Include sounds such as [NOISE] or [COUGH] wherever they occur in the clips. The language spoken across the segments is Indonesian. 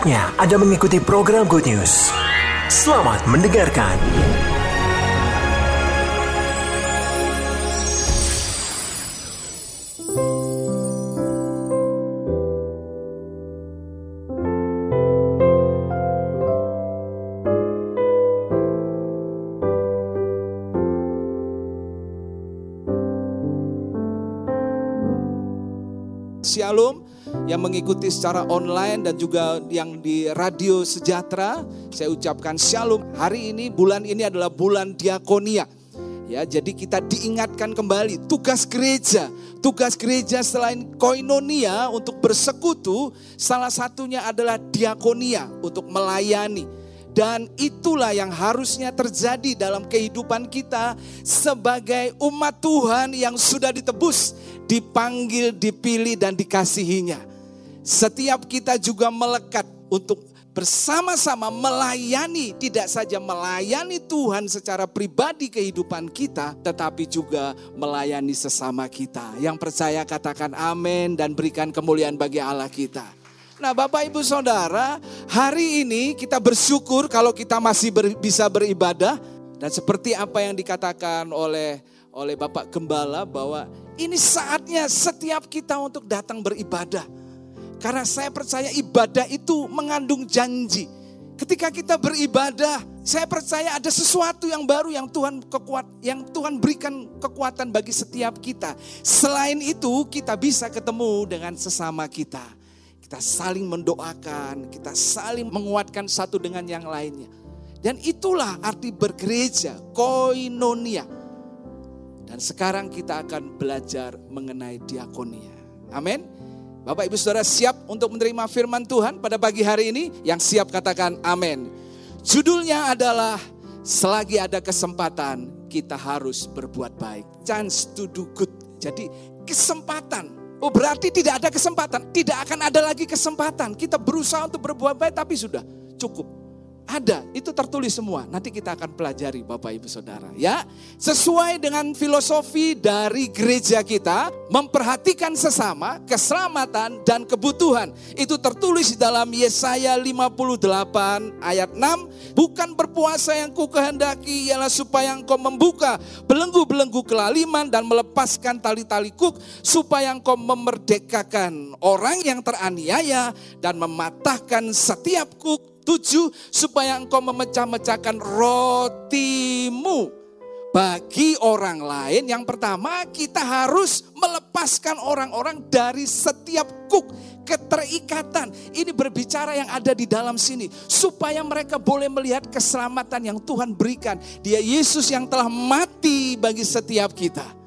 Saatnya Anda mengikuti program Good News. Selamat mendengarkan. Mengikuti secara online dan juga yang di radio sejahtera. Saya ucapkan shalom. Hari ini, bulan ini adalah bulan diakonia. Ya, jadi kita diingatkan kembali tugas gereja. Tugas gereja selain koinonia untuk bersekutu, salah satunya adalah diakonia untuk melayani. Dan itulah yang harusnya terjadi dalam kehidupan kita sebagai umat Tuhan yang sudah ditebus, dipanggil, dipilih, dan dikasihinya. Setiap kita juga melekat untuk bersama-sama melayani, tidak saja melayani Tuhan secara pribadi kehidupan kita, tetapi juga melayani sesama kita. Yang percaya katakan amin dan berikan kemuliaan bagi Allah kita. Nah Bapak Ibu Saudara, hari ini kita bersyukur kalau kita masih ber, bisa beribadah. Dan seperti apa yang dikatakan oleh oleh Bapak Gembala bahwa ini saatnya setiap kita untuk datang beribadah. Karena saya percaya ibadah itu mengandung janji. Ketika kita beribadah, saya percaya ada sesuatu yang baru yang Tuhan kekuat, yang Tuhan berikan kekuatan bagi setiap kita. Selain itu, kita bisa ketemu dengan sesama kita. Kita saling mendoakan, kita saling menguatkan satu dengan yang lainnya. Dan itulah arti bergereja, koinonia. Dan sekarang kita akan belajar mengenai diakonia. Amin. Bapak Ibu Saudara siap untuk menerima firman Tuhan pada pagi hari ini? Yang siap katakan amin. Judulnya adalah selagi ada kesempatan kita harus berbuat baik. Chance to do good. Jadi kesempatan Oh berarti tidak ada kesempatan, tidak akan ada lagi kesempatan. Kita berusaha untuk berbuat baik tapi sudah cukup. Ada, itu tertulis semua. Nanti kita akan pelajari Bapak Ibu Saudara ya. Sesuai dengan filosofi dari gereja kita, memperhatikan sesama, keselamatan dan kebutuhan. Itu tertulis dalam Yesaya 58 ayat 6. Bukan berpuasa yang ku kehendaki ialah supaya engkau membuka belenggu-belenggu kelaliman dan melepaskan tali-tali kuk supaya engkau memerdekakan orang yang teraniaya dan mematahkan setiap kuk Tujuh, supaya engkau memecah-mecahkan rotimu bagi orang lain. Yang pertama, kita harus melepaskan orang-orang dari setiap kuk keterikatan. Ini berbicara yang ada di dalam sini. Supaya mereka boleh melihat keselamatan yang Tuhan berikan. Dia Yesus yang telah mati bagi setiap kita.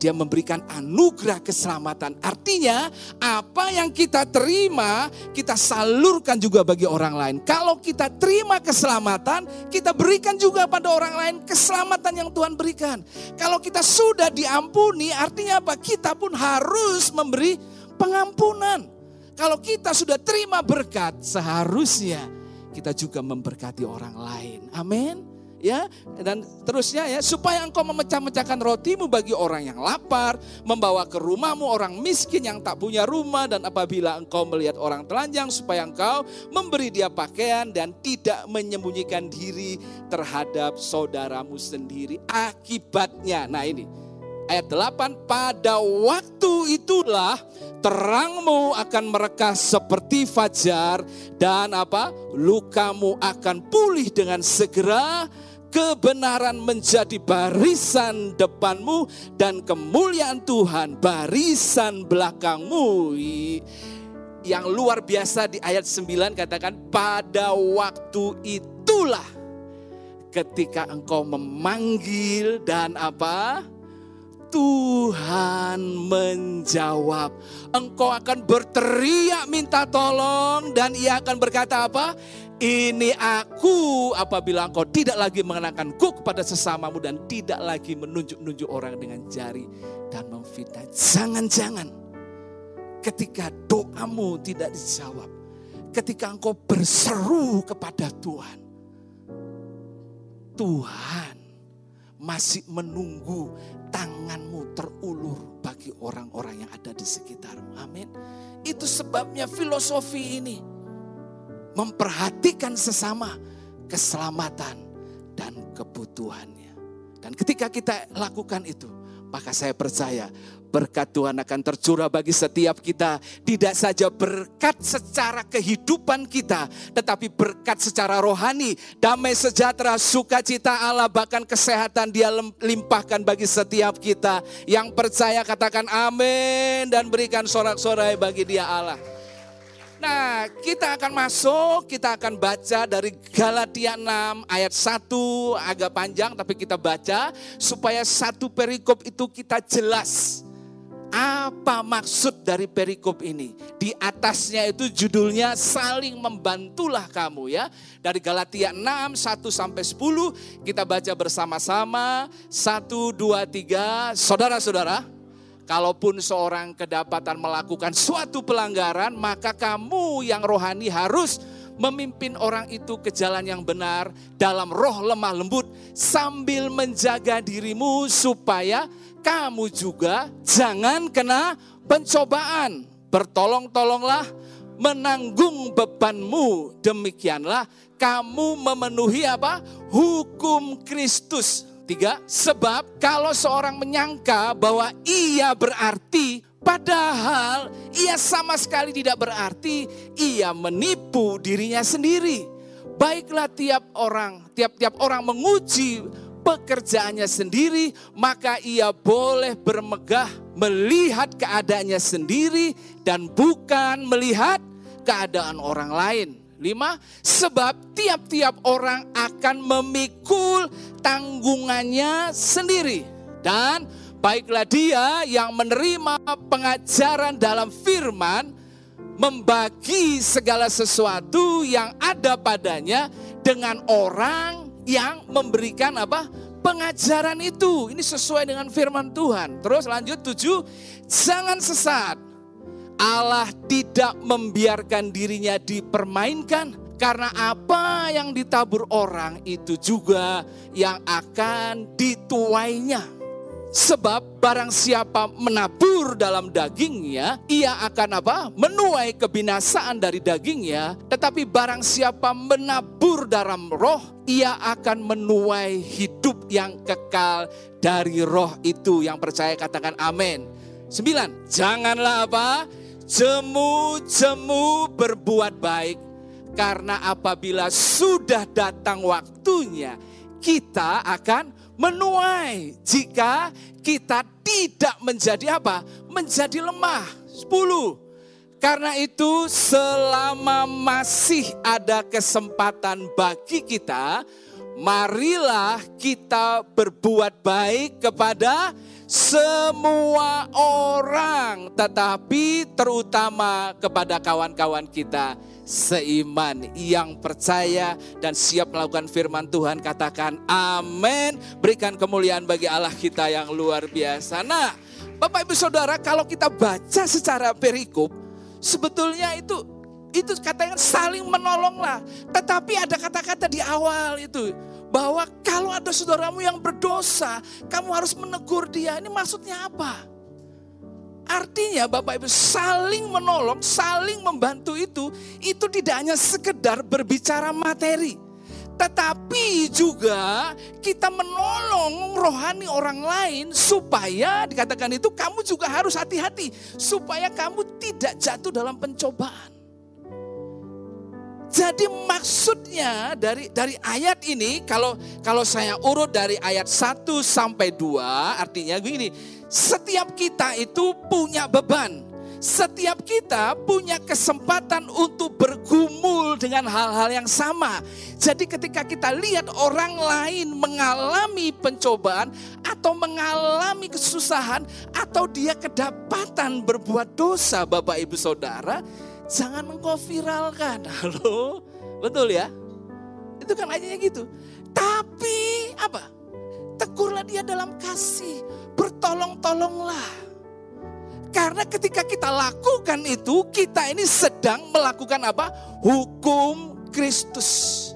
Dia memberikan anugerah keselamatan. Artinya, apa yang kita terima, kita salurkan juga bagi orang lain. Kalau kita terima keselamatan, kita berikan juga pada orang lain keselamatan yang Tuhan berikan. Kalau kita sudah diampuni, artinya apa? Kita pun harus memberi pengampunan. Kalau kita sudah terima berkat, seharusnya kita juga memberkati orang lain. Amin ya dan terusnya ya supaya engkau memecah-mecahkan rotimu bagi orang yang lapar, membawa ke rumahmu orang miskin yang tak punya rumah dan apabila engkau melihat orang telanjang supaya engkau memberi dia pakaian dan tidak menyembunyikan diri terhadap saudaramu sendiri akibatnya. Nah ini ayat 8 pada waktu itulah terangmu akan merekah seperti fajar dan apa lukamu akan pulih dengan segera kebenaran menjadi barisan depanmu dan kemuliaan Tuhan barisan belakangmu. Yang luar biasa di ayat 9 katakan pada waktu itulah ketika engkau memanggil dan apa? Tuhan menjawab. Engkau akan berteriak minta tolong dan ia akan berkata apa? Ini aku apabila engkau tidak lagi mengenakan kuk kepada sesamamu dan tidak lagi menunjuk-nunjuk orang dengan jari dan memfitnah. Jangan-jangan ketika doamu tidak dijawab, ketika engkau berseru kepada Tuhan, Tuhan masih menunggu tanganmu terulur bagi orang-orang yang ada di sekitarmu. Amin. Itu sebabnya filosofi ini memperhatikan sesama keselamatan dan kebutuhannya. Dan ketika kita lakukan itu, maka saya percaya berkat Tuhan akan tercurah bagi setiap kita. Tidak saja berkat secara kehidupan kita, tetapi berkat secara rohani, damai sejahtera, sukacita Allah, bahkan kesehatan dia limpahkan bagi setiap kita. Yang percaya katakan amin dan berikan sorak-sorai bagi dia Allah. Nah, kita akan masuk, kita akan baca dari Galatia 6 ayat 1 agak panjang tapi kita baca supaya satu perikop itu kita jelas. Apa maksud dari perikop ini? Di atasnya itu judulnya saling membantulah kamu ya. Dari Galatia 6 1 sampai 10 kita baca bersama-sama 1 2 3 saudara-saudara Kalaupun seorang kedapatan melakukan suatu pelanggaran, maka kamu yang rohani harus memimpin orang itu ke jalan yang benar dalam roh lemah lembut sambil menjaga dirimu supaya kamu juga jangan kena pencobaan. Bertolong-tolonglah menanggung bebanmu. Demikianlah kamu memenuhi apa? Hukum Kristus Tiga, sebab kalau seorang menyangka bahwa ia berarti, padahal ia sama sekali tidak berarti, ia menipu dirinya sendiri. Baiklah tiap orang, tiap-tiap orang menguji pekerjaannya sendiri, maka ia boleh bermegah melihat keadaannya sendiri dan bukan melihat keadaan orang lain. Lima, sebab tiap-tiap orang akan memikul tanggungannya sendiri. Dan baiklah dia yang menerima pengajaran dalam firman, membagi segala sesuatu yang ada padanya dengan orang yang memberikan apa? Pengajaran itu. Ini sesuai dengan firman Tuhan. Terus lanjut tujuh, jangan sesat Allah tidak membiarkan dirinya dipermainkan karena apa yang ditabur orang itu juga yang akan dituainya. Sebab barang siapa menabur dalam dagingnya, ia akan apa? Menuai kebinasaan dari dagingnya. Tetapi barang siapa menabur dalam roh, ia akan menuai hidup yang kekal dari roh itu. Yang percaya katakan amin. Sembilan, janganlah apa? Jemu-jemu berbuat baik karena apabila sudah datang waktunya kita akan menuai jika kita tidak menjadi apa? Menjadi lemah. 10. Karena itu selama masih ada kesempatan bagi kita, marilah kita berbuat baik kepada semua orang, tetapi terutama kepada kawan-kawan kita seiman yang percaya dan siap melakukan firman Tuhan. Katakan amin. Berikan kemuliaan bagi Allah kita yang luar biasa. Nah, Bapak Ibu Saudara, kalau kita baca secara perikop, sebetulnya itu itu katanya saling menolonglah. Tetapi ada kata-kata di awal itu bahwa kalau ada saudaramu yang berdosa, kamu harus menegur dia. Ini maksudnya apa? Artinya Bapak Ibu saling menolong, saling membantu itu, itu tidak hanya sekedar berbicara materi. Tetapi juga kita menolong rohani orang lain supaya dikatakan itu kamu juga harus hati-hati. Supaya kamu tidak jatuh dalam pencobaan. Jadi maksudnya dari dari ayat ini kalau kalau saya urut dari ayat 1 sampai 2 artinya begini, setiap kita itu punya beban. Setiap kita punya kesempatan untuk bergumul dengan hal-hal yang sama. Jadi ketika kita lihat orang lain mengalami pencobaan atau mengalami kesusahan atau dia kedapatan berbuat dosa Bapak Ibu Saudara, Jangan engkau viralkan. [LAUGHS] Halo, betul ya? Itu kan ayatnya gitu. Tapi apa? Tegurlah dia dalam kasih. Bertolong-tolonglah. Karena ketika kita lakukan itu, kita ini sedang melakukan apa? Hukum Kristus.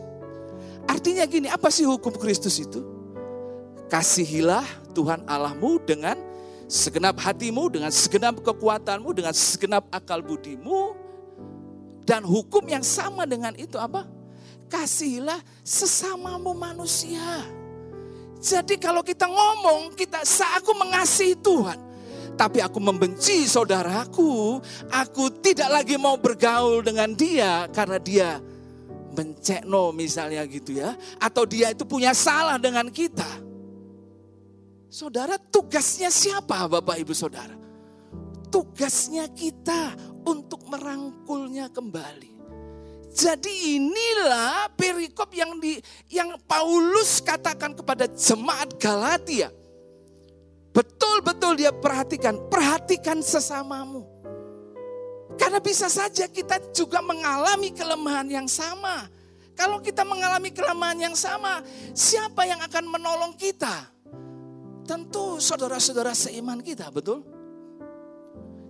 Artinya gini, apa sih hukum Kristus itu? Kasihilah Tuhan Allahmu dengan segenap hatimu, dengan segenap kekuatanmu, dengan segenap akal budimu, Dan hukum yang sama dengan itu apa? Kasihilah sesamamu manusia. Jadi kalau kita ngomong, kita aku mengasihi Tuhan, tapi aku membenci saudaraku, aku tidak lagi mau bergaul dengan dia karena dia mencekno misalnya gitu ya, atau dia itu punya salah dengan kita. Saudara, tugasnya siapa Bapak Ibu Saudara? Tugasnya kita untuk merangkulnya kembali. Jadi inilah perikop yang di yang Paulus katakan kepada jemaat Galatia. Betul-betul dia perhatikan, perhatikan sesamamu. Karena bisa saja kita juga mengalami kelemahan yang sama. Kalau kita mengalami kelemahan yang sama, siapa yang akan menolong kita? Tentu saudara-saudara seiman kita, betul?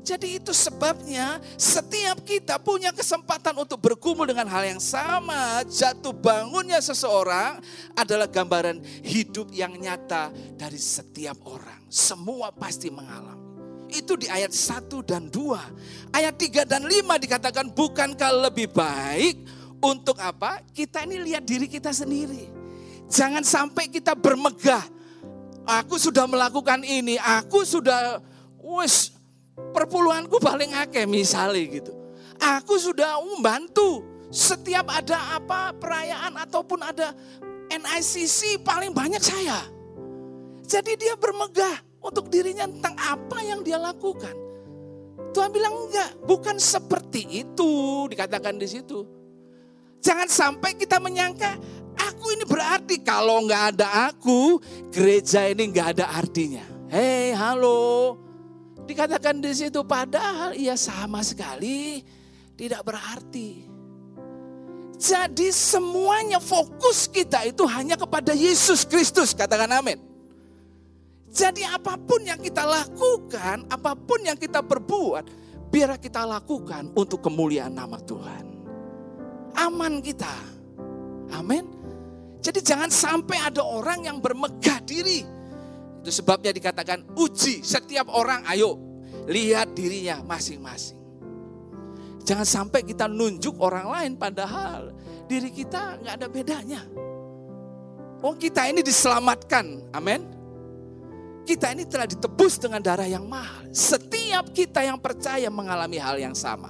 Jadi itu sebabnya setiap kita punya kesempatan untuk bergumul dengan hal yang sama. Jatuh bangunnya seseorang adalah gambaran hidup yang nyata dari setiap orang. Semua pasti mengalami. Itu di ayat 1 dan 2. Ayat 3 dan 5 dikatakan bukankah lebih baik untuk apa? Kita ini lihat diri kita sendiri. Jangan sampai kita bermegah. Aku sudah melakukan ini, aku sudah perpuluhanku paling akeh misalnya gitu. Aku sudah membantu setiap ada apa perayaan ataupun ada NICC paling banyak saya. Jadi dia bermegah untuk dirinya tentang apa yang dia lakukan. Tuhan bilang enggak, bukan seperti itu dikatakan di situ. Jangan sampai kita menyangka aku ini berarti kalau enggak ada aku, gereja ini enggak ada artinya. Hei, halo. Dikatakan di situ padahal ia sama sekali tidak berarti. Jadi semuanya fokus kita itu hanya kepada Yesus Kristus, katakan amin. Jadi apa pun yang kita lakukan, apa pun yang kita perbuat, biar kita lakukan untuk kemuliaan nama Tuhan. Aman kita. Amin. Jadi jangan sampai ada orang yang bermegah diri itu sebabnya dikatakan uji setiap orang ayo lihat dirinya masing-masing. Jangan sampai kita nunjuk orang lain padahal diri kita nggak ada bedanya. Oh kita ini diselamatkan, amin. Kita ini telah ditebus dengan darah yang mahal. Setiap kita yang percaya mengalami hal yang sama.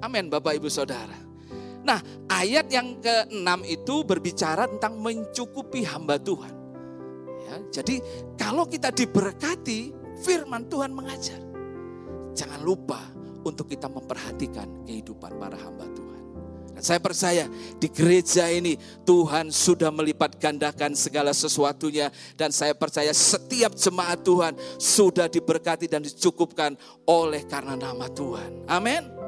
Amin Bapak Ibu Saudara. Nah ayat yang ke-6 itu berbicara tentang mencukupi hamba Tuhan. Ya, jadi kalau kita diberkati, firman Tuhan mengajar. Jangan lupa untuk kita memperhatikan kehidupan para hamba Tuhan. Dan saya percaya di gereja ini Tuhan sudah melipat gandakan segala sesuatunya. Dan saya percaya setiap jemaat Tuhan sudah diberkati dan dicukupkan oleh karena nama Tuhan. Amin.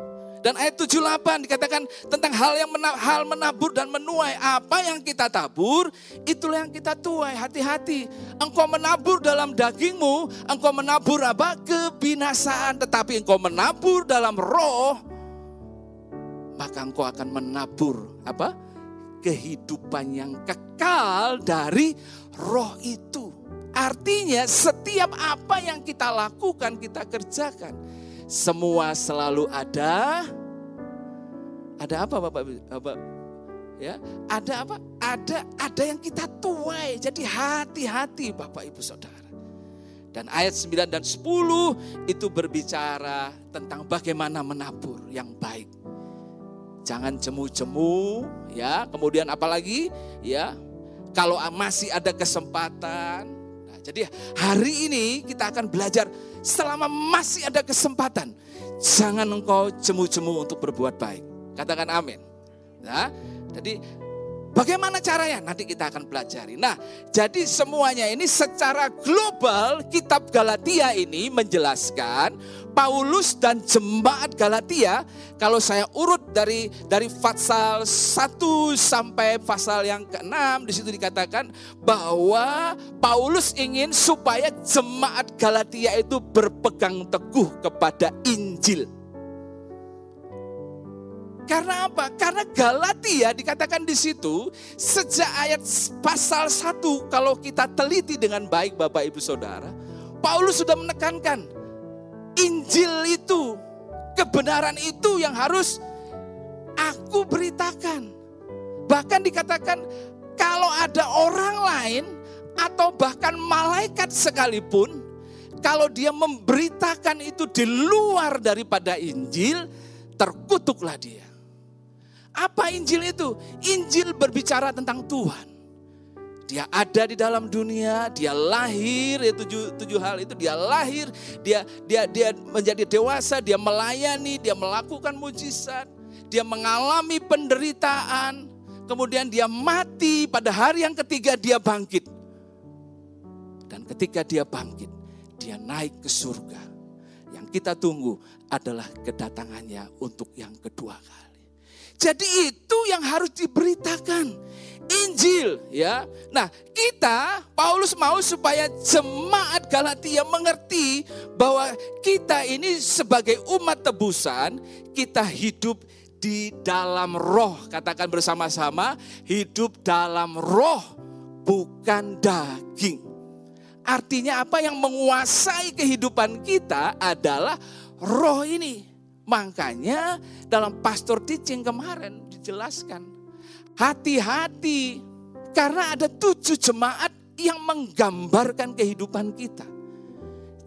Dan ayat 78 dikatakan tentang hal yang mena, hal menabur dan menuai. Apa yang kita tabur, itulah yang kita tuai. Hati-hati. Engkau menabur dalam dagingmu, engkau menabur apa? Kebinasaan. Tetapi engkau menabur dalam roh, maka engkau akan menabur apa? Kehidupan yang kekal dari roh itu. Artinya setiap apa yang kita lakukan, kita kerjakan semua selalu ada. Ada apa Bapak Bapak ya? Ada apa? Ada ada yang kita tuai. Jadi hati-hati Bapak Ibu Saudara. Dan ayat 9 dan 10 itu berbicara tentang bagaimana menabur yang baik. Jangan cemu-cemu ya. Kemudian apalagi ya? Kalau masih ada kesempatan jadi hari ini kita akan belajar selama masih ada kesempatan, jangan engkau cemu-cemu untuk berbuat baik. Katakan amin. Nah, jadi bagaimana caranya? Nanti kita akan pelajari. Nah, jadi semuanya ini secara global kitab Galatia ini menjelaskan Paulus dan jemaat Galatia kalau saya urut dari dari pasal 1 sampai pasal yang ke-6 di situ dikatakan bahwa Paulus ingin supaya jemaat Galatia itu berpegang teguh kepada Injil. Karena apa? Karena Galatia dikatakan di situ sejak ayat pasal 1 kalau kita teliti dengan baik Bapak Ibu Saudara, Paulus sudah menekankan Injil itu, kebenaran itu yang harus aku beritakan. Bahkan dikatakan kalau ada orang lain atau bahkan malaikat sekalipun, kalau dia memberitakan itu di luar daripada Injil, terkutuklah dia. Apa Injil itu? Injil berbicara tentang Tuhan. Dia ada di dalam dunia, dia lahir, ya tujuh, tujuh hal itu dia lahir, dia dia dia menjadi dewasa, dia melayani, dia melakukan mujizat, dia mengalami penderitaan, kemudian dia mati, pada hari yang ketiga dia bangkit. Dan ketika dia bangkit, dia naik ke surga. Yang kita tunggu adalah kedatangannya untuk yang kedua kali. Jadi itu yang harus diberitakan. Injil ya. Nah, kita Paulus mau supaya jemaat Galatia mengerti bahwa kita ini sebagai umat tebusan, kita hidup di dalam roh. Katakan bersama-sama, hidup dalam roh bukan daging. Artinya apa yang menguasai kehidupan kita adalah roh ini. Makanya dalam pastor teaching kemarin dijelaskan. Hati-hati karena ada tujuh jemaat yang menggambarkan kehidupan kita.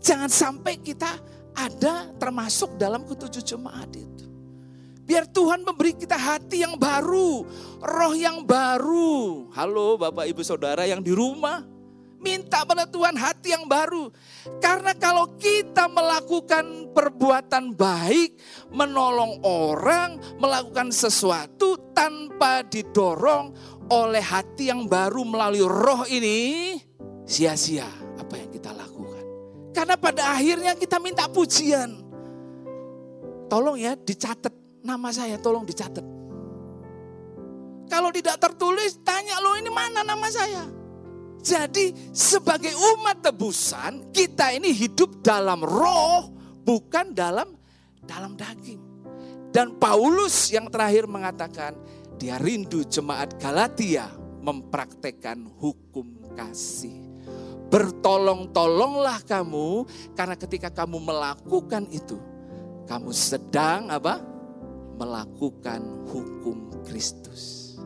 Jangan sampai kita ada termasuk dalam ketujuh jemaat itu. Biar Tuhan memberi kita hati yang baru, roh yang baru. Halo Bapak Ibu Saudara yang di rumah, Minta pada Tuhan hati yang baru. Karena kalau kita melakukan perbuatan baik, menolong orang, melakukan sesuatu tanpa didorong oleh hati yang baru melalui roh ini, sia-sia apa yang kita lakukan. Karena pada akhirnya kita minta pujian. Tolong ya dicatat nama saya, tolong dicatat. Kalau tidak tertulis, tanya lo ini mana nama saya. Jadi sebagai umat tebusan kita ini hidup dalam roh bukan dalam dalam daging. Dan Paulus yang terakhir mengatakan dia rindu jemaat Galatia mempraktekkan hukum kasih. Bertolong-tolonglah kamu karena ketika kamu melakukan itu kamu sedang apa? melakukan hukum Kristus.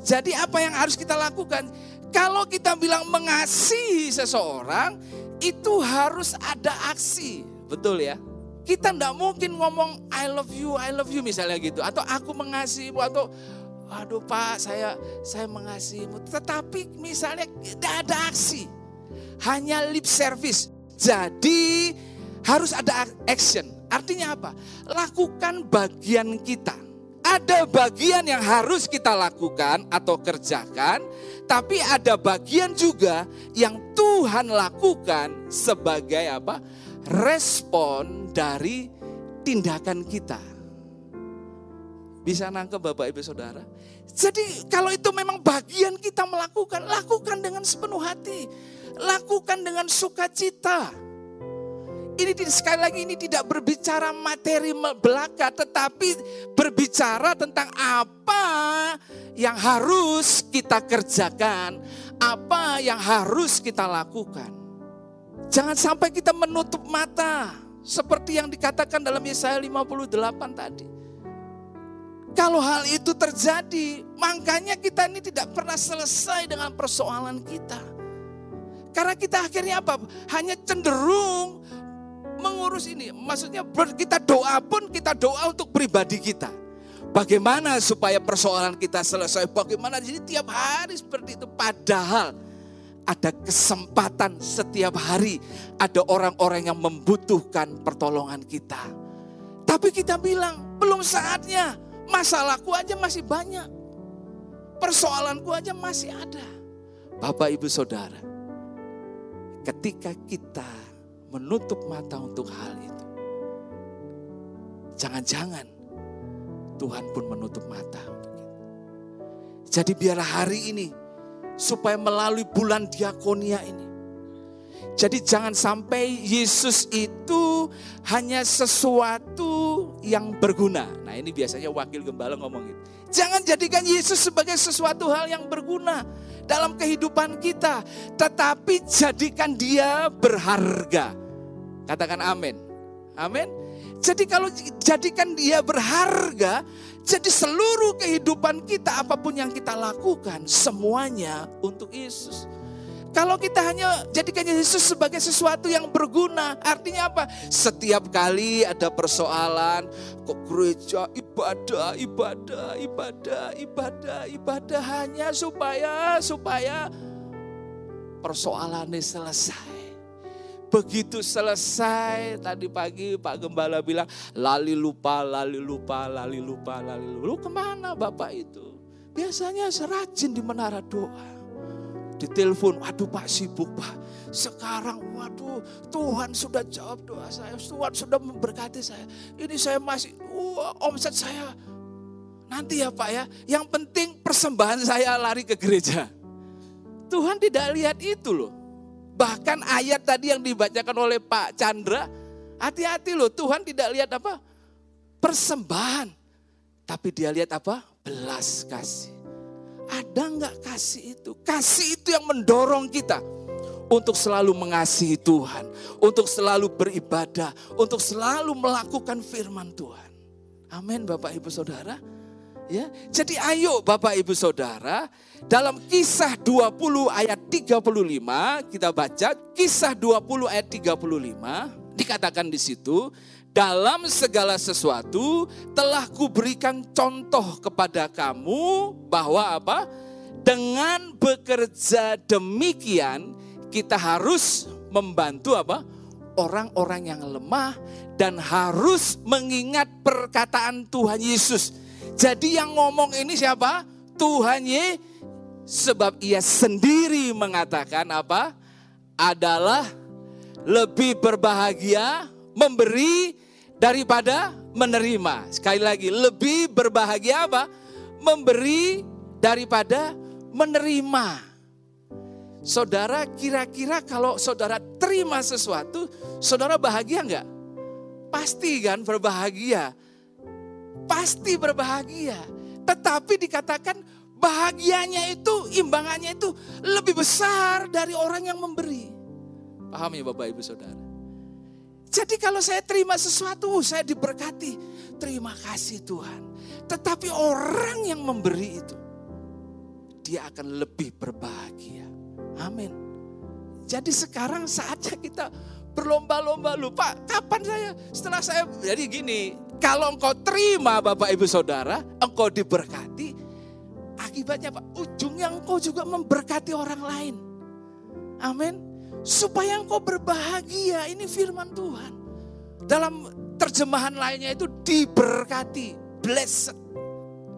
Jadi apa yang harus kita lakukan? Kalau kita bilang mengasihi seseorang, itu harus ada aksi. Betul ya? Kita tidak mungkin ngomong I love you, I love you misalnya gitu. Atau aku mengasihimu, atau aduh pak saya saya mengasihimu. Tetapi misalnya tidak ada aksi. Hanya lip service. Jadi harus ada action. Artinya apa? Lakukan bagian kita ada bagian yang harus kita lakukan atau kerjakan, tapi ada bagian juga yang Tuhan lakukan sebagai apa? respon dari tindakan kita. Bisa nangkep Bapak Ibu Saudara? Jadi kalau itu memang bagian kita melakukan, lakukan dengan sepenuh hati. Lakukan dengan sukacita. Ini sekali lagi ini tidak berbicara materi belaka, tetapi berbicara tentang apa yang harus kita kerjakan, apa yang harus kita lakukan. Jangan sampai kita menutup mata seperti yang dikatakan dalam Yesaya 58 tadi. Kalau hal itu terjadi, makanya kita ini tidak pernah selesai dengan persoalan kita. Karena kita akhirnya apa? Hanya cenderung mengurus ini. Maksudnya kita doa pun kita doa untuk pribadi kita. Bagaimana supaya persoalan kita selesai? Bagaimana? Jadi tiap hari seperti itu. Padahal ada kesempatan setiap hari. Ada orang-orang yang membutuhkan pertolongan kita. Tapi kita bilang belum saatnya. Masalahku aja masih banyak. Persoalanku aja masih ada. Bapak ibu saudara. Ketika kita menutup mata untuk hal itu. Jangan-jangan Tuhan pun menutup mata. Jadi biarlah hari ini supaya melalui bulan diakonia ini. Jadi jangan sampai Yesus itu hanya sesuatu yang berguna. Nah ini biasanya wakil gembala ngomong gitu. Jangan jadikan Yesus sebagai sesuatu hal yang berguna dalam kehidupan kita. Tetapi jadikan dia berharga. Katakan amin. Amin. Jadi kalau jadikan dia berharga, Jadi seluruh kehidupan kita, apa pun yang kita lakukan, semuanya untuk Yesus. Kalau kita hanya jadikan Yesus sebagai sesuatu yang berguna, artinya apa? Setiap kali ada persoalan, kok gereja ibadah, ibadah, ibadah, ibadah, ibadah hanya supaya supaya persoalannya selesai. Begitu selesai tadi pagi Pak Gembala bilang lali lupa, lali lupa, lali lupa, lali lupa. Lu ke mana Bapak itu? Biasanya serajin di menara doa. Ditelepon, waduh Pak sibuk Pak. Sekarang waduh Tuhan sudah jawab doa saya. Tuhan sudah memberkati saya. Ini saya masih, wah, omset saya nanti ya Pak ya. Yang penting persembahan saya lari ke gereja. Tuhan tidak lihat itu loh. Bahkan ayat tadi yang dibacakan oleh Pak Chandra, hati-hati loh Tuhan tidak lihat apa? Persembahan. Tapi dia lihat apa? Belas kasih. Ada nggak kasih itu? Kasih itu yang mendorong kita untuk selalu mengasihi Tuhan, untuk selalu beribadah, untuk selalu melakukan firman Tuhan. Amin Bapak Ibu Saudara. Ya, jadi ayo Bapak Ibu Saudara, dalam kisah 20 ayat 35 kita baca kisah 20 ayat 35 dikatakan di situ dalam segala sesuatu telah kuberikan contoh kepada kamu bahwa apa? Dengan bekerja demikian kita harus membantu apa? Orang-orang yang lemah dan harus mengingat perkataan Tuhan Yesus jadi yang ngomong ini siapa? Tuhan Ye. Sebab ia sendiri mengatakan apa? Adalah lebih berbahagia memberi daripada menerima. Sekali lagi, lebih berbahagia apa? Memberi daripada menerima. Saudara kira-kira kalau saudara terima sesuatu, saudara bahagia enggak? Pasti kan berbahagia pasti berbahagia. Tetapi dikatakan bahagianya itu, imbangannya itu lebih besar dari orang yang memberi. Paham ya Bapak Ibu Saudara? Jadi kalau saya terima sesuatu, saya diberkati. Terima kasih Tuhan. Tetapi orang yang memberi itu, dia akan lebih berbahagia. Amin. Jadi sekarang saatnya kita berlomba-lomba lupa kapan saya setelah saya jadi gini kalau engkau terima Bapak Ibu Saudara, engkau diberkati, akibatnya Pak, ujungnya engkau juga memberkati orang lain. Amin. Supaya engkau berbahagia, ini firman Tuhan. Dalam terjemahan lainnya itu diberkati, blessed.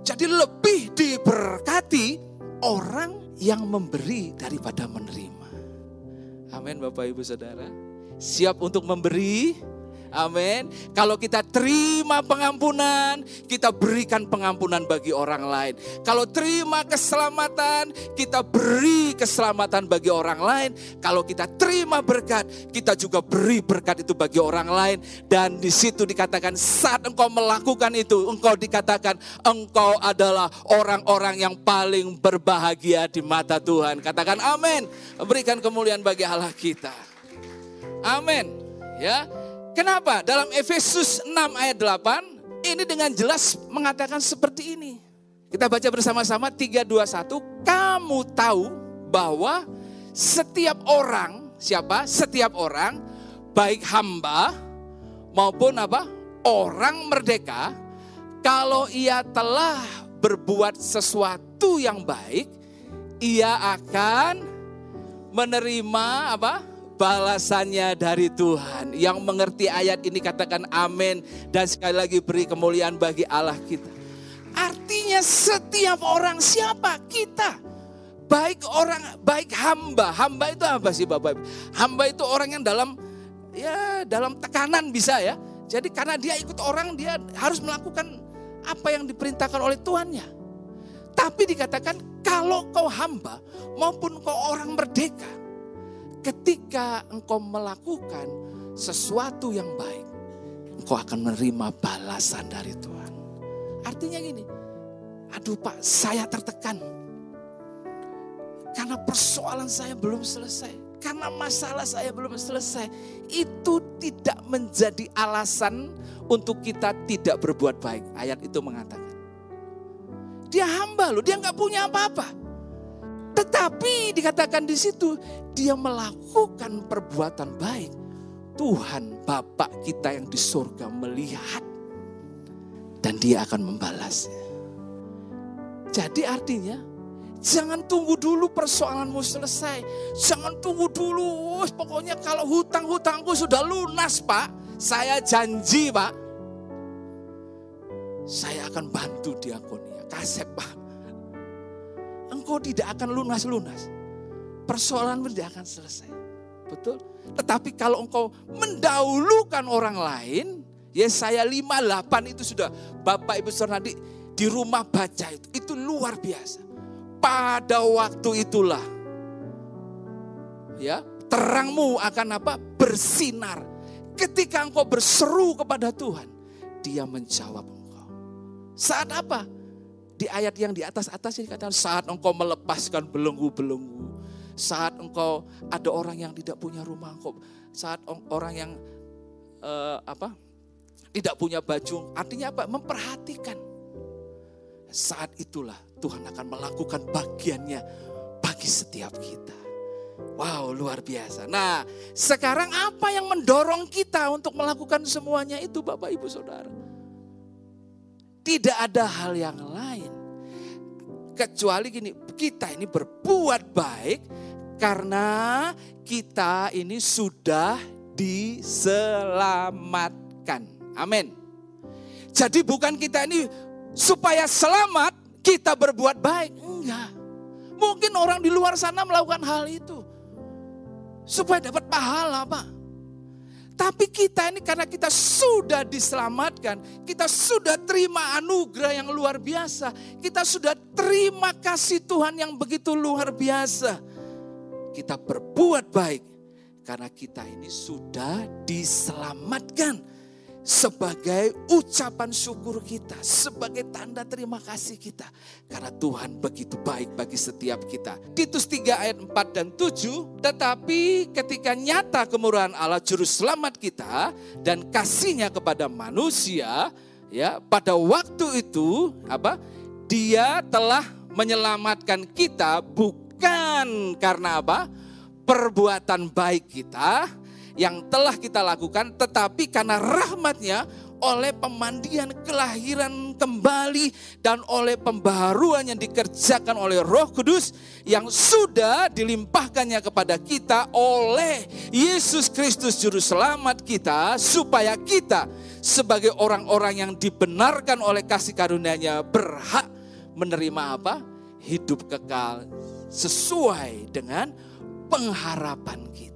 Jadi lebih diberkati orang yang memberi daripada menerima. Amin Bapak Ibu Saudara. Siap untuk memberi, Amin. Kalau kita terima pengampunan, kita berikan pengampunan bagi orang lain. Kalau terima keselamatan, kita beri keselamatan bagi orang lain. Kalau kita terima berkat, kita juga beri berkat itu bagi orang lain. Dan di situ dikatakan saat engkau melakukan itu, engkau dikatakan engkau adalah orang-orang yang paling berbahagia di mata Tuhan. Katakan amin. Berikan kemuliaan bagi Allah kita. Amin. Ya, Kenapa? Dalam Efesus 6 ayat 8 ini dengan jelas mengatakan seperti ini. Kita baca bersama-sama 3 2 1. Kamu tahu bahwa setiap orang, siapa? Setiap orang baik hamba maupun apa? Orang merdeka kalau ia telah berbuat sesuatu yang baik, ia akan menerima apa? Balasannya dari Tuhan. Yang mengerti ayat ini katakan amin dan sekali lagi beri kemuliaan bagi Allah kita. Artinya setiap orang siapa? Kita. Baik orang, baik hamba. Hamba itu apa sih Bapak? Hamba itu orang yang dalam ya dalam tekanan bisa ya. Jadi karena dia ikut orang dia harus melakukan apa yang diperintahkan oleh tuannya. Tapi dikatakan kalau kau hamba maupun kau orang merdeka, ketika engkau melakukan sesuatu yang baik, engkau akan menerima balasan dari Tuhan. Artinya gini, aduh Pak, saya tertekan. Karena persoalan saya belum selesai. Karena masalah saya belum selesai. Itu tidak menjadi alasan untuk kita tidak berbuat baik. Ayat itu mengatakan. Dia hamba loh, dia nggak punya apa-apa. Tetapi dikatakan di situ, dia melakukan perbuatan baik. Tuhan Bapak kita yang di surga melihat. Dan dia akan membalasnya. Jadi artinya, jangan tunggu dulu persoalanmu selesai. Jangan tunggu dulu, pokoknya kalau hutang-hutangku sudah lunas Pak. Saya janji Pak, saya akan bantu diakonia. Kasep Pak. Engkau tidak akan lunas-lunas. Persoalan tidak akan selesai. Betul? Tetapi kalau engkau mendahulukan orang lain, Yesaya 58 itu sudah Bapak Ibu Saudara di rumah baca itu. Itu luar biasa. Pada waktu itulah ya, terangmu akan apa? bersinar. Ketika engkau berseru kepada Tuhan, dia menjawab saat apa? Di ayat yang di atas-atas ini katakan saat engkau melepaskan belenggu-belenggu. Saat engkau ada orang yang tidak punya rumah, engkau saat orang yang uh, apa? tidak punya baju, artinya apa? Memperhatikan. Saat itulah Tuhan akan melakukan bagiannya bagi setiap kita. Wow, luar biasa. Nah, sekarang apa yang mendorong kita untuk melakukan semuanya itu Bapak Ibu Saudara? Tidak ada hal yang lain. Kecuali gini, kita ini berbuat baik karena kita ini sudah diselamatkan. Amin. Jadi bukan kita ini supaya selamat kita berbuat baik. Enggak. Mungkin orang di luar sana melakukan hal itu. Supaya dapat pahala, Pak. Tapi kita ini karena kita sudah diselamatkan, kita sudah terima anugerah yang luar biasa, kita sudah terima kasih Tuhan yang begitu luar biasa. Kita berbuat baik karena kita ini sudah diselamatkan sebagai ucapan syukur kita, sebagai tanda terima kasih kita. Karena Tuhan begitu baik bagi setiap kita. Titus 3 ayat 4 dan 7, tetapi ketika nyata kemurahan Allah juru selamat kita dan kasihnya kepada manusia, ya pada waktu itu apa? Dia telah menyelamatkan kita bukan karena apa? perbuatan baik kita, yang telah kita lakukan, tetapi karena rahmatnya oleh pemandian kelahiran kembali dan oleh pembaharuan yang dikerjakan oleh Roh Kudus yang sudah dilimpahkannya kepada kita oleh Yesus Kristus juru selamat kita supaya kita sebagai orang-orang yang dibenarkan oleh kasih karunia-Nya berhak menerima apa? hidup kekal sesuai dengan pengharapan kita.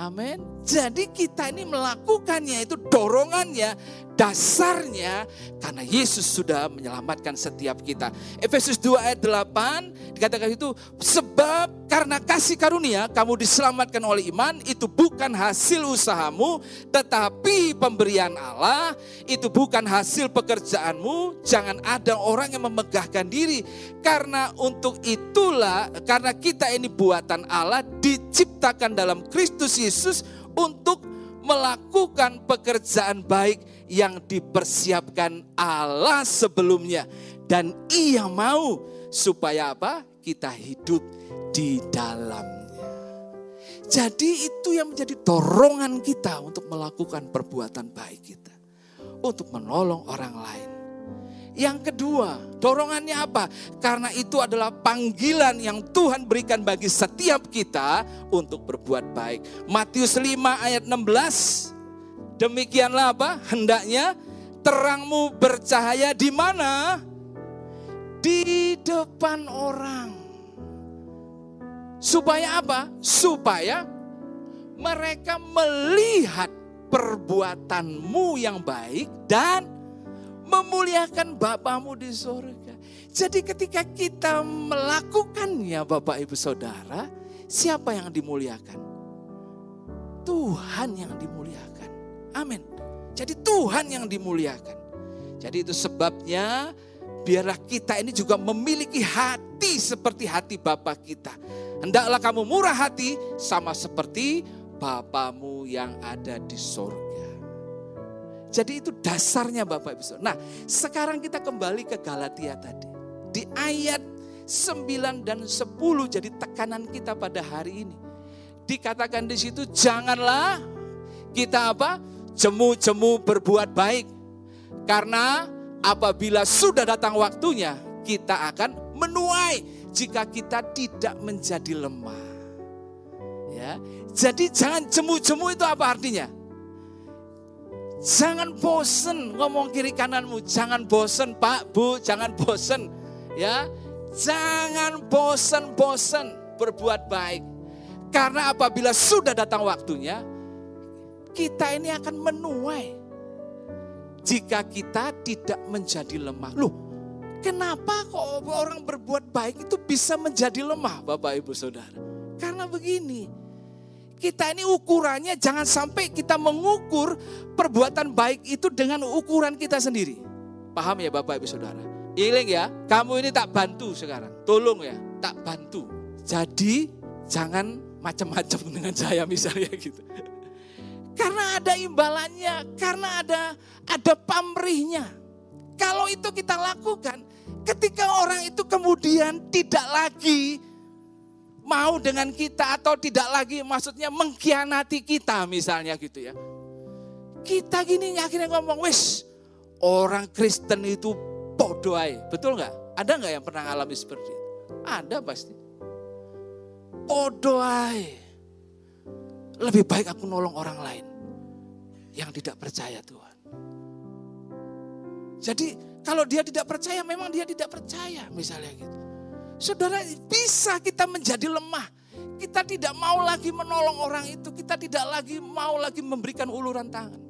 Amin. Jadi kita ini melakukannya itu dorongannya, dasarnya karena Yesus sudah menyelamatkan setiap kita. Efesus 2 ayat 8 dikatakan itu sebab karena kasih karunia kamu diselamatkan oleh iman itu bukan hasil usahamu tetapi pemberian Allah. Itu bukan hasil pekerjaanmu. Jangan ada orang yang memegahkan diri. Karena untuk itulah karena kita ini buatan Allah diciptakan dalam Kristus Yesus untuk melakukan pekerjaan baik yang dipersiapkan Allah sebelumnya dan ia mau supaya apa? Kita hidup di dalamnya. Jadi itu yang menjadi dorongan kita untuk melakukan perbuatan baik kita. Untuk menolong orang lain. Yang kedua, dorongannya apa? Karena itu adalah panggilan yang Tuhan berikan bagi setiap kita untuk berbuat baik. Matius 5 ayat 16. Demikianlah apa? Hendaknya terangmu bercahaya di mana? Di depan orang. Supaya apa? Supaya mereka melihat perbuatanmu yang baik dan memuliakan Bapamu di surga. Jadi ketika kita melakukannya Bapak Ibu Saudara, siapa yang dimuliakan? Tuhan yang dimuliakan. Amin. Jadi Tuhan yang dimuliakan. Jadi itu sebabnya biarlah kita ini juga memiliki hati seperti hati Bapa kita. Hendaklah kamu murah hati sama seperti Bapamu yang ada di surga. Jadi itu dasarnya Bapak Ibu. Nah, sekarang kita kembali ke Galatia tadi. Di ayat 9 dan 10 jadi tekanan kita pada hari ini. Dikatakan di situ janganlah kita apa? Jemu-jemu berbuat baik. Karena apabila sudah datang waktunya, kita akan menuai jika kita tidak menjadi lemah. Ya. Jadi jangan jemu-jemu itu apa artinya? Jangan bosen ngomong kiri kananmu, jangan bosen Pak, Bu, jangan bosen. Ya, jangan bosen-bosen berbuat baik. Karena apabila sudah datang waktunya, kita ini akan menuai. Jika kita tidak menjadi lemah. Loh, kenapa kok orang berbuat baik itu bisa menjadi lemah Bapak Ibu Saudara? Karena begini, kita ini ukurannya jangan sampai kita mengukur perbuatan baik itu dengan ukuran kita sendiri. Paham ya Bapak Ibu Saudara? Iling ya, kamu ini tak bantu sekarang. Tolong ya, tak bantu. Jadi jangan macam-macam [LAUGHS] dengan saya misalnya gitu. Karena ada imbalannya, karena ada ada pamrihnya. Kalau itu kita lakukan, ketika orang itu kemudian tidak lagi mau dengan kita atau tidak lagi maksudnya mengkhianati kita misalnya gitu ya. Kita gini akhirnya ngomong, wis orang Kristen itu bodoh aja. Betul nggak? Ada nggak yang pernah alami seperti itu? Ada pasti. Bodoh aja. Lebih baik aku nolong orang lain yang tidak percaya Tuhan. Jadi kalau dia tidak percaya, memang dia tidak percaya misalnya gitu. Saudara, bisa kita menjadi lemah. Kita tidak mau lagi menolong orang itu. Kita tidak lagi mau lagi memberikan uluran tangan.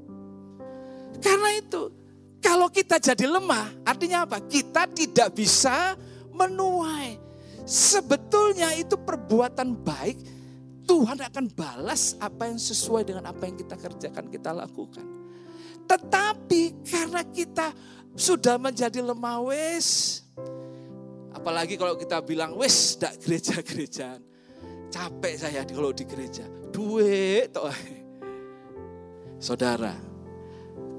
Karena itu, kalau kita jadi lemah, artinya apa? Kita tidak bisa menuai. Sebetulnya itu perbuatan baik, Tuhan akan balas apa yang sesuai dengan apa yang kita kerjakan, kita lakukan. Tetapi karena kita sudah menjadi lemah wes, Apalagi kalau kita bilang, wes dak gereja-gerejaan. Capek saya kalau di gereja. Duit toh. Saudara,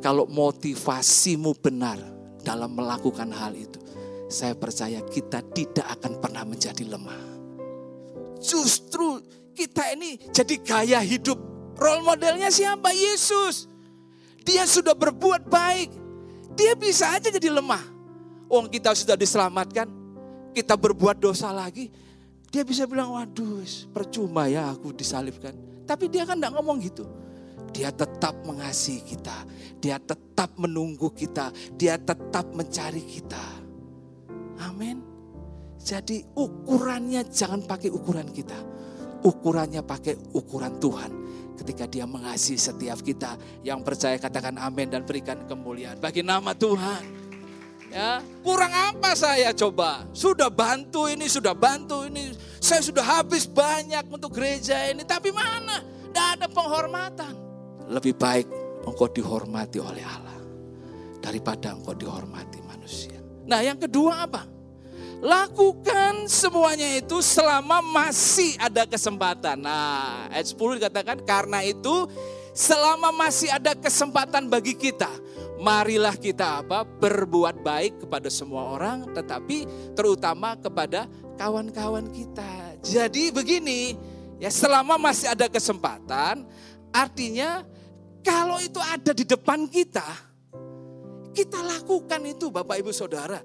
kalau motivasimu benar dalam melakukan hal itu, saya percaya kita tidak akan pernah menjadi lemah. Justru kita ini jadi gaya hidup. Role modelnya siapa? Yesus. Dia sudah berbuat baik. Dia bisa aja jadi lemah. Oh kita sudah diselamatkan, kita berbuat dosa lagi, dia bisa bilang, waduh percuma ya aku disalibkan. Tapi dia kan tidak ngomong gitu. Dia tetap mengasihi kita. Dia tetap menunggu kita. Dia tetap mencari kita. Amin. Jadi ukurannya jangan pakai ukuran kita. Ukurannya pakai ukuran Tuhan. Ketika dia mengasihi setiap kita. Yang percaya katakan amin dan berikan kemuliaan. Bagi nama Tuhan. Ya, kurang apa saya coba? Sudah bantu ini, sudah bantu ini. Saya sudah habis banyak untuk gereja ini, tapi mana? Tidak ada penghormatan. Lebih baik engkau dihormati oleh Allah daripada engkau dihormati manusia. Nah, yang kedua apa? Lakukan semuanya itu selama masih ada kesempatan. Nah, ayat 10 dikatakan karena itu selama masih ada kesempatan bagi kita marilah kita apa berbuat baik kepada semua orang tetapi terutama kepada kawan-kawan kita. Jadi begini, ya selama masih ada kesempatan artinya kalau itu ada di depan kita kita lakukan itu Bapak Ibu Saudara.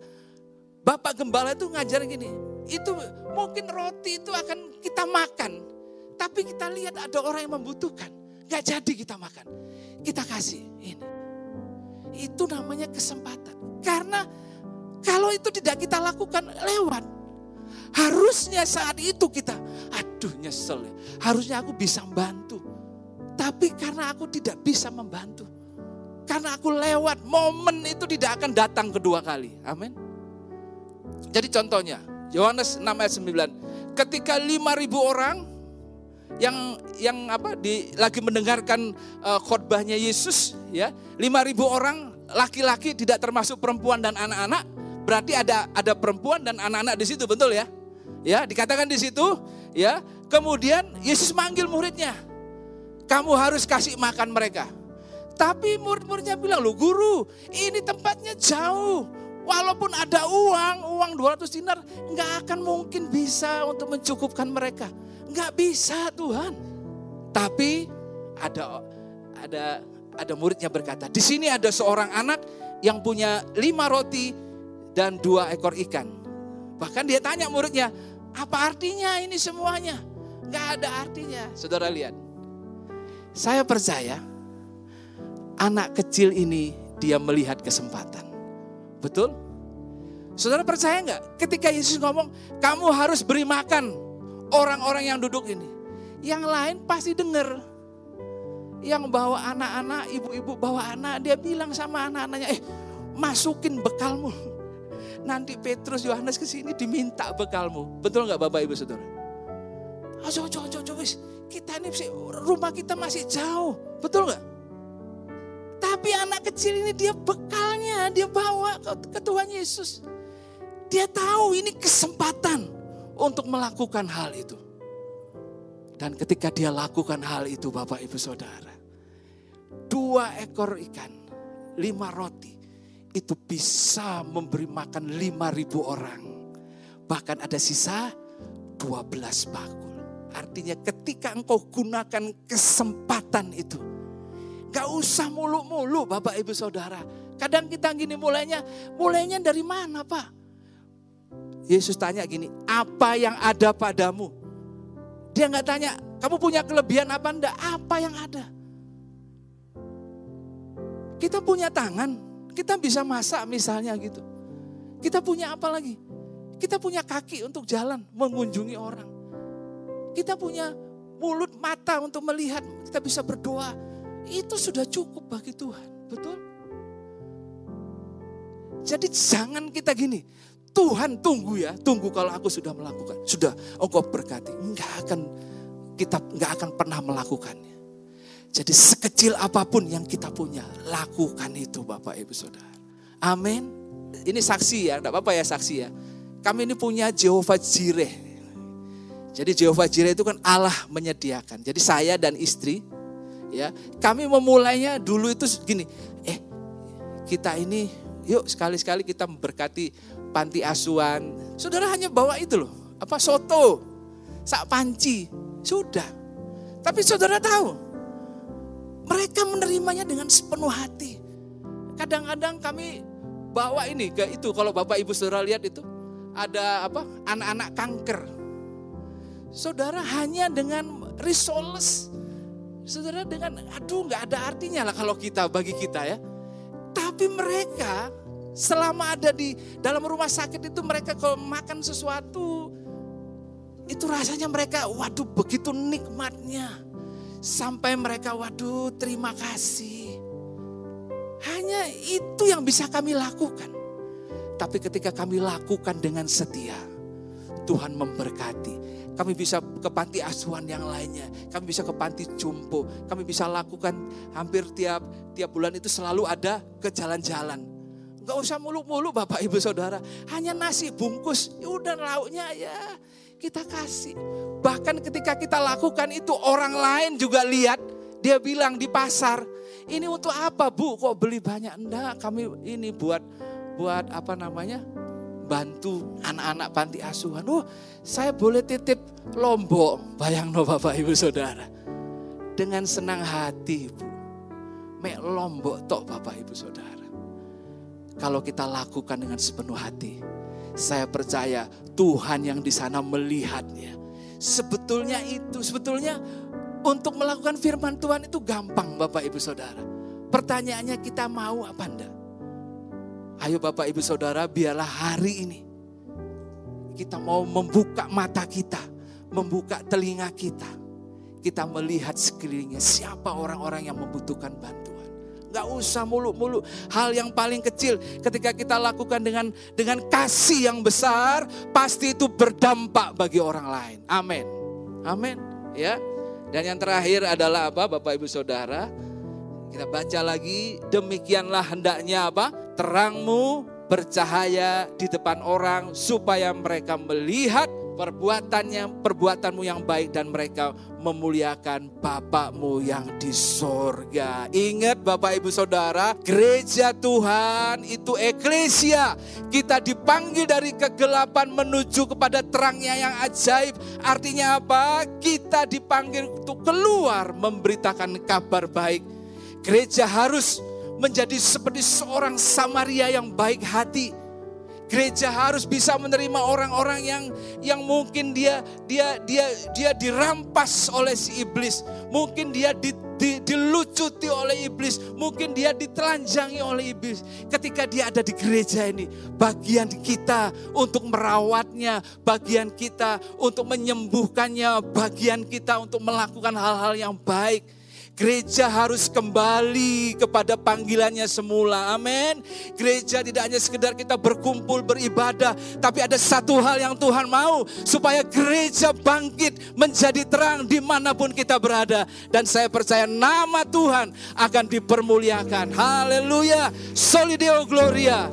Bapak Gembala itu ngajar gini, itu mungkin roti itu akan kita makan. Tapi kita lihat ada orang yang membutuhkan. Gak jadi kita makan. Kita kasih ini. Itu namanya kesempatan. Karena kalau itu tidak kita lakukan lewat. Harusnya saat itu kita, aduh nyesel ya. Harusnya aku bisa membantu. Tapi karena aku tidak bisa membantu. Karena aku lewat, momen itu tidak akan datang kedua kali. Amin. Jadi contohnya, Yohanes 6 ayat 9. Ketika 5000 orang yang yang apa di lagi mendengarkan uh, khotbahnya Yesus ya 5000 orang laki-laki tidak termasuk perempuan dan anak-anak berarti ada ada perempuan dan anak-anak di situ betul ya ya dikatakan di situ ya kemudian Yesus manggil muridnya kamu harus kasih makan mereka Tapi murid-muridnya bilang, loh guru ini tempatnya jauh. Walaupun ada uang, uang 200 dinar nggak akan mungkin bisa untuk mencukupkan mereka. Nggak bisa Tuhan. Tapi ada ada ada muridnya berkata, di sini ada seorang anak yang punya lima roti dan dua ekor ikan. Bahkan dia tanya muridnya, apa artinya ini semuanya? Gak ada artinya. Saudara lihat, saya percaya anak kecil ini dia melihat kesempatan. Betul? Saudara percaya nggak? Ketika Yesus ngomong, kamu harus beri makan orang-orang yang duduk ini. Yang lain pasti dengar. Yang bawa anak-anak, ibu-ibu bawa anak, dia bilang sama anak-anaknya, eh masukin bekalmu. [LAUGHS] Nanti Petrus, Yohanes ke sini diminta bekalmu. Betul nggak Bapak Ibu Saudara? Oh, coba, coba, coba, kita ini rumah kita masih jauh. Betul nggak? Tapi anak kecil ini dia bekalnya, dia bawa ke, Tuhan Yesus. Dia tahu ini kesempatan untuk melakukan hal itu. Dan ketika dia lakukan hal itu Bapak Ibu Saudara. Dua ekor ikan, lima roti. Itu bisa memberi makan lima ribu orang. Bahkan ada sisa dua belas bakul. Artinya ketika engkau gunakan kesempatan itu Gak usah mulu-mulu Bapak Ibu Saudara. Kadang kita gini mulainya, mulainya dari mana Pak? Yesus tanya gini, apa yang ada padamu? Dia nggak tanya, kamu punya kelebihan apa enggak? Apa yang ada? Kita punya tangan, kita bisa masak misalnya gitu. Kita punya apa lagi? Kita punya kaki untuk jalan, mengunjungi orang. Kita punya mulut, mata untuk melihat, kita bisa berdoa. Itu sudah cukup bagi Tuhan. Betul? Jadi jangan kita gini, Tuhan tunggu ya, tunggu kalau aku sudah melakukan. Sudah engkau berkati. Enggak akan kita enggak akan pernah melakukannya. Jadi sekecil apa pun yang kita punya, lakukan itu Bapak Ibu Saudara. Amin. Ini saksi ya, enggak apa-apa ya saksi ya. Kami ini punya Jehovah Jireh. Jadi Jehovah Jireh itu kan Allah menyediakan. Jadi saya dan istri ya kami memulainya dulu itu gini eh kita ini yuk sekali-sekali kita memberkati panti asuhan. Saudara hanya bawa itu loh. Apa soto? Sak panci. Sudah. Tapi saudara tahu mereka menerimanya dengan sepenuh hati. Kadang-kadang kami bawa ini ke itu. Kalau bapak ibu saudara lihat itu ada apa anak-anak kanker. Saudara hanya dengan risoles. Saudara dengan aduh nggak ada artinya lah kalau kita bagi kita ya. Tapi mereka selama ada di dalam rumah sakit itu mereka kalau makan sesuatu itu rasanya mereka waduh begitu nikmatnya. Sampai mereka waduh terima kasih. Hanya itu yang bisa kami lakukan. Tapi ketika kami lakukan dengan setia, Tuhan memberkati. Kami bisa ke panti asuhan yang lainnya. Kami bisa ke panti jumpo. Kami bisa lakukan hampir tiap tiap bulan itu selalu ada ke jalan-jalan. Gak usah muluk-muluk Bapak Ibu Saudara. Hanya nasi bungkus. Ya udah lauknya ya kita kasih. Bahkan ketika kita lakukan itu orang lain juga lihat. Dia bilang di pasar. Ini untuk apa bu? Kok beli banyak? Enggak kami ini buat buat apa namanya? bantu anak-anak panti asuhan. Oh, saya boleh titip Lombok. Bayang no Bapak Ibu Saudara. Dengan senang hati, Bu. Mek Lombok tok Bapak Ibu Saudara. Kalau kita lakukan dengan sepenuh hati, saya percaya Tuhan yang di sana melihatnya. Sebetulnya itu, sebetulnya untuk melakukan firman Tuhan itu gampang Bapak Ibu Saudara. Pertanyaannya kita mau apa enggak? Ayo Bapak Ibu Saudara, biarlah hari ini kita mau membuka mata kita, membuka telinga kita. Kita melihat sekelilingnya siapa orang-orang yang membutuhkan bantuan. Gak usah muluk-muluk. Hal yang paling kecil ketika kita lakukan dengan dengan kasih yang besar, pasti itu berdampak bagi orang lain. Amin. Amin. Ya. Dan yang terakhir adalah apa Bapak Ibu Saudara? Kita baca lagi, demikianlah hendaknya apa? Terangmu bercahaya di depan orang supaya mereka melihat perbuatannya perbuatanmu yang baik dan mereka memuliakan Bapakmu yang di sorga. Ingat Bapak Ibu Saudara, gereja Tuhan itu eklesia. Kita dipanggil dari kegelapan menuju kepada terangnya yang ajaib. Artinya apa? Kita dipanggil untuk keluar memberitakan kabar baik. Gereja harus menjadi seperti seorang Samaria yang baik hati Gereja harus bisa menerima orang-orang yang yang mungkin dia dia dia dia dirampas oleh si iblis, mungkin dia di, di, dilucuti oleh iblis, mungkin dia ditelanjangi oleh iblis. Ketika dia ada di gereja ini, bagian kita untuk merawatnya, bagian kita untuk menyembuhkannya, bagian kita untuk melakukan hal-hal yang baik. Gereja harus kembali kepada panggilannya semula. Amin. Gereja tidak hanya sekedar kita berkumpul beribadah, tapi ada satu hal yang Tuhan mau supaya gereja bangkit menjadi terang di mana pun kita berada. Dan saya percaya nama Tuhan akan dipermuliakan. Haleluya. Solideo Gloria.